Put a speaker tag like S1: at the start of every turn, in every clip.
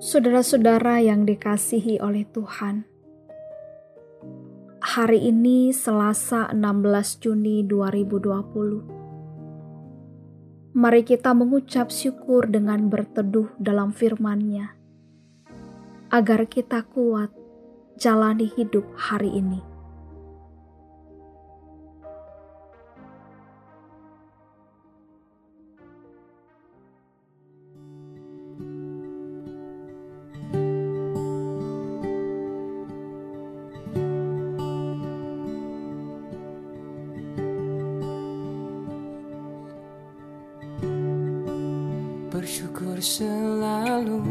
S1: Saudara-saudara yang dikasihi oleh Tuhan, hari ini Selasa 16 Juni 2020. Mari kita mengucap syukur dengan berteduh dalam firman-Nya, agar kita kuat jalani hidup hari ini.
S2: Bersyukur selalu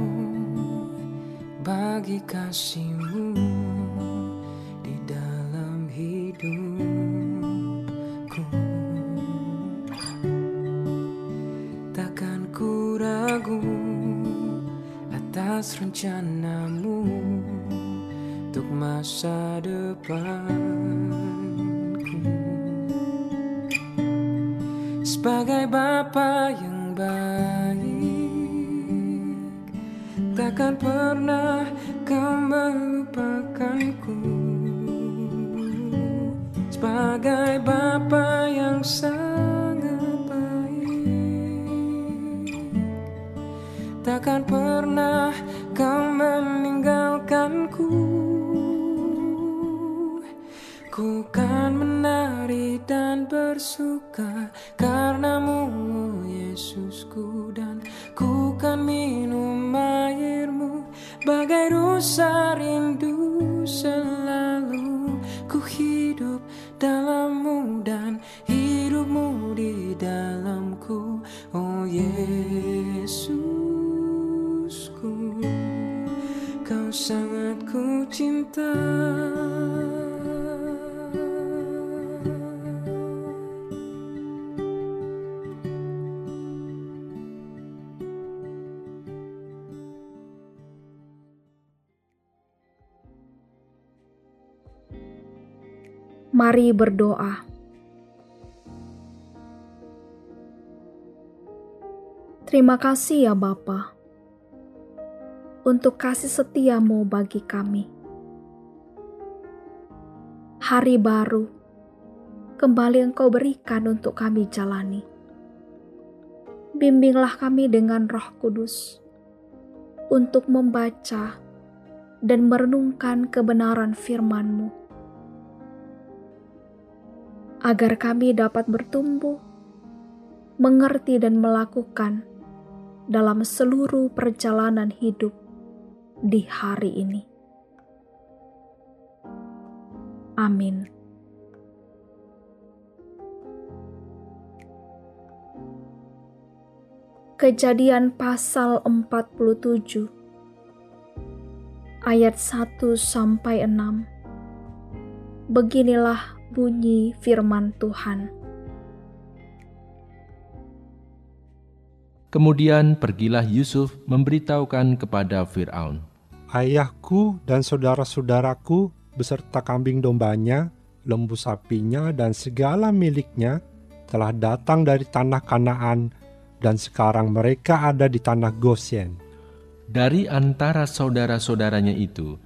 S2: bagi kasihmu di dalam hidupku. Takkan ku ragu atas rencanamu untuk masa depanku. Sebagai Bapa yang baik takkan pernah kau melupakanku. Sebagai bapa yang sangat baik takkan pernah kau meninggalkanku ku kan menari dan bersuka karenamu Yesusku. Dan ku kan minum airmu bagai rusa rindu selalu. Ku hidup dalammu dan hidupmu di dalamku oh Yesusku. Kau sangat ku cinta
S1: Mari berdoa. Terima kasih ya Bapa untuk kasih setiamu bagi kami. Hari baru kembali engkau berikan untuk kami jalani. Bimbinglah kami dengan roh kudus untuk membaca dan merenungkan kebenaran firman-Mu agar kami dapat bertumbuh, mengerti dan melakukan dalam seluruh perjalanan hidup di hari ini. Amin. Kejadian pasal 47 ayat 1 sampai 6. Beginilah bunyi firman Tuhan.
S3: Kemudian pergilah Yusuf memberitahukan kepada Firaun,
S4: Ayahku dan saudara-saudaraku beserta kambing dombanya, lembu sapinya, dan segala miliknya telah datang dari tanah Kanaan dan sekarang mereka ada di tanah Goshen.
S3: Dari antara saudara-saudaranya itu,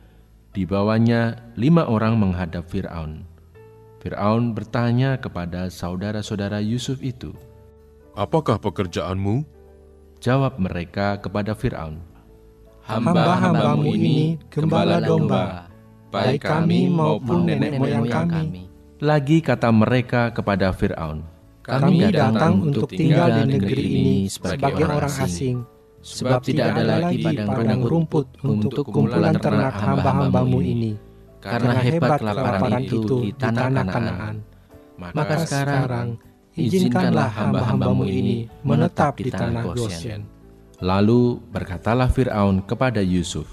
S3: dibawanya lima orang menghadap Firaun. Firaun bertanya kepada saudara-saudara Yusuf itu,
S5: Apakah pekerjaanmu?
S3: Jawab mereka kepada Firaun,
S4: Hamba-hambamu ini gembala domba, baik kami maupun nenek moyang kami.
S3: Lagi kata mereka kepada Firaun,
S4: Kami datang untuk tinggal di negeri ini sebagai orang asing, sebab tidak ada lagi padang rumput untuk kumpulan ternak hamba-hambamu ini.
S3: Karena hebat kelaparan itu di tanah Kanaan.
S4: Maka sekarang izinkanlah hamba-hambamu ini menetap di tanah Goshen.
S3: Lalu berkatalah Firaun kepada Yusuf,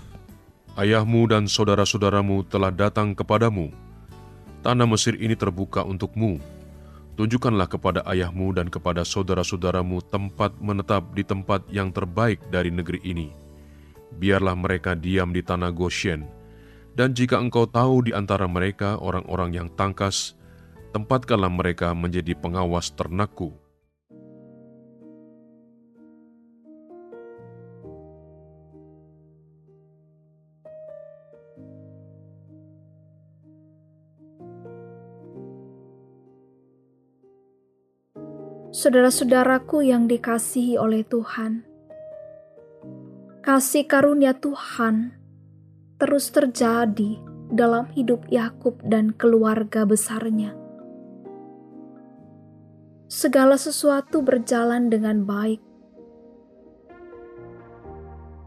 S5: Ayahmu dan saudara-saudaramu telah datang kepadamu. Tanah Mesir ini terbuka untukmu. Tunjukkanlah kepada ayahmu dan kepada saudara-saudaramu tempat menetap di tempat yang terbaik dari negeri ini. Biarlah mereka diam di tanah Goshen. Dan jika engkau tahu di antara mereka orang-orang yang tangkas, tempatkanlah mereka menjadi pengawas ternakku.
S1: Saudara-saudaraku yang dikasihi oleh Tuhan, kasih karunia Tuhan terus terjadi dalam hidup Yakub dan keluarga besarnya. Segala sesuatu berjalan dengan baik.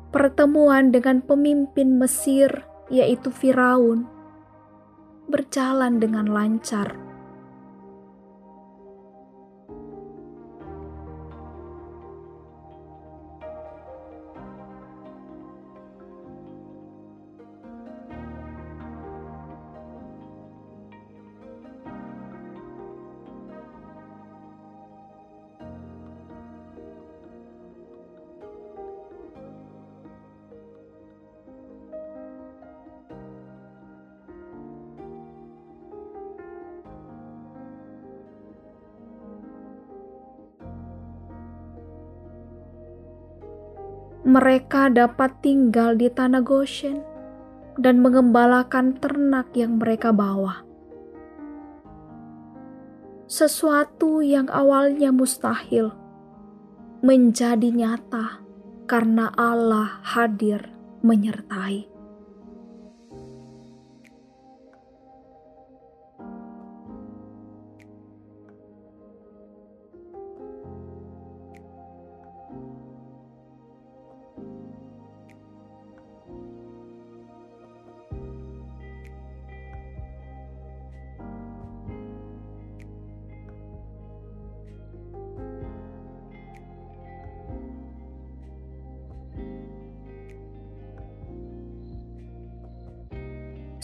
S1: Pertemuan dengan pemimpin Mesir, yaitu Firaun, berjalan dengan lancar. Mereka dapat tinggal di tanah Goshen dan mengembalakan ternak yang mereka bawa. Sesuatu yang awalnya mustahil menjadi nyata karena Allah hadir menyertai.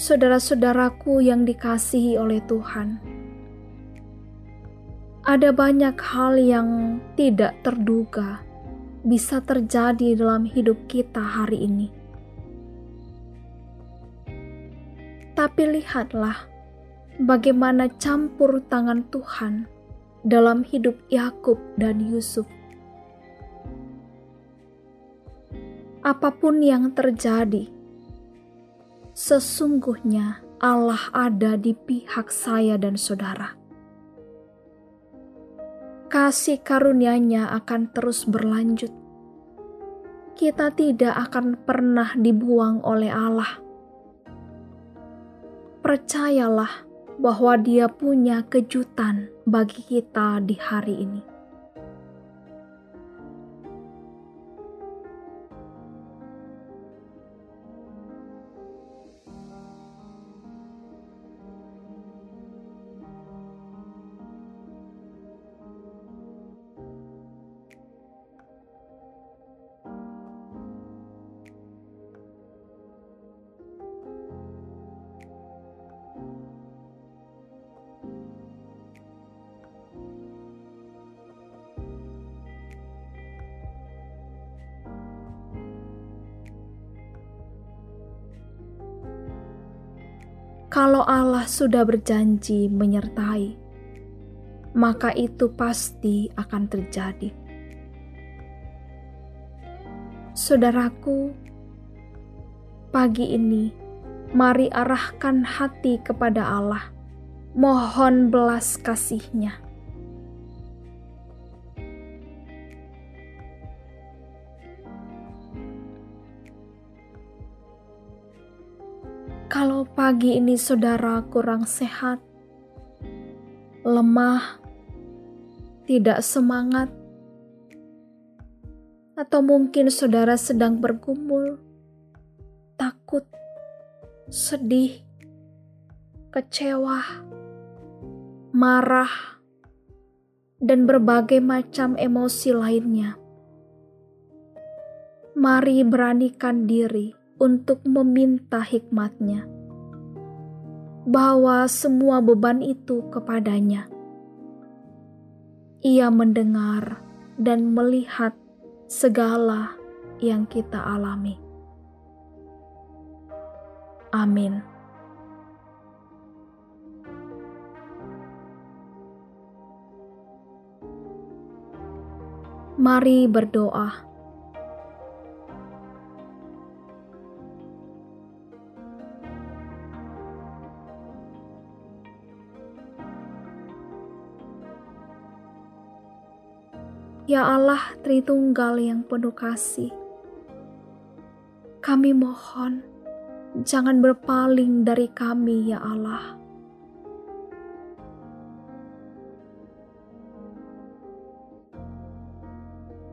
S1: Saudara-saudaraku yang dikasihi oleh Tuhan. Ada banyak hal yang tidak terduga bisa terjadi dalam hidup kita hari ini. Tapi lihatlah bagaimana campur tangan Tuhan dalam hidup Yakub dan Yusuf. Apa pun yang terjadi, sesungguhnya Allah ada di pihak saya dan saudara. Kasih karunia-Nya akan terus berlanjut. Kita tidak akan pernah dibuang oleh Allah. Percayalah bahwa Dia punya kejutan bagi kita di hari ini. Kalau Allah sudah berjanji menyertai, maka itu pasti akan terjadi. Saudaraku, pagi ini mari arahkan hati kepada Allah, mohon belas kasihnya. Kalau pagi ini saudara kurang sehat, lemah, tidak semangat, atau mungkin saudara sedang bergumul, takut, sedih, kecewa, marah, dan berbagai macam emosi lainnya. Mari beranikan diri untuk meminta hikmatnya. Bawa semua beban itu kepadanya. Ia mendengar dan melihat segala yang kita alami. Amin. Mari berdoa. Ya Allah Tritunggal yang penuh kasih, kami mohon jangan berpaling dari kami ya Allah.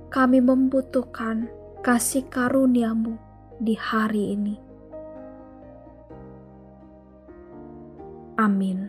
S1: Kami membutuhkan kasih karuniamu di hari ini. Amin.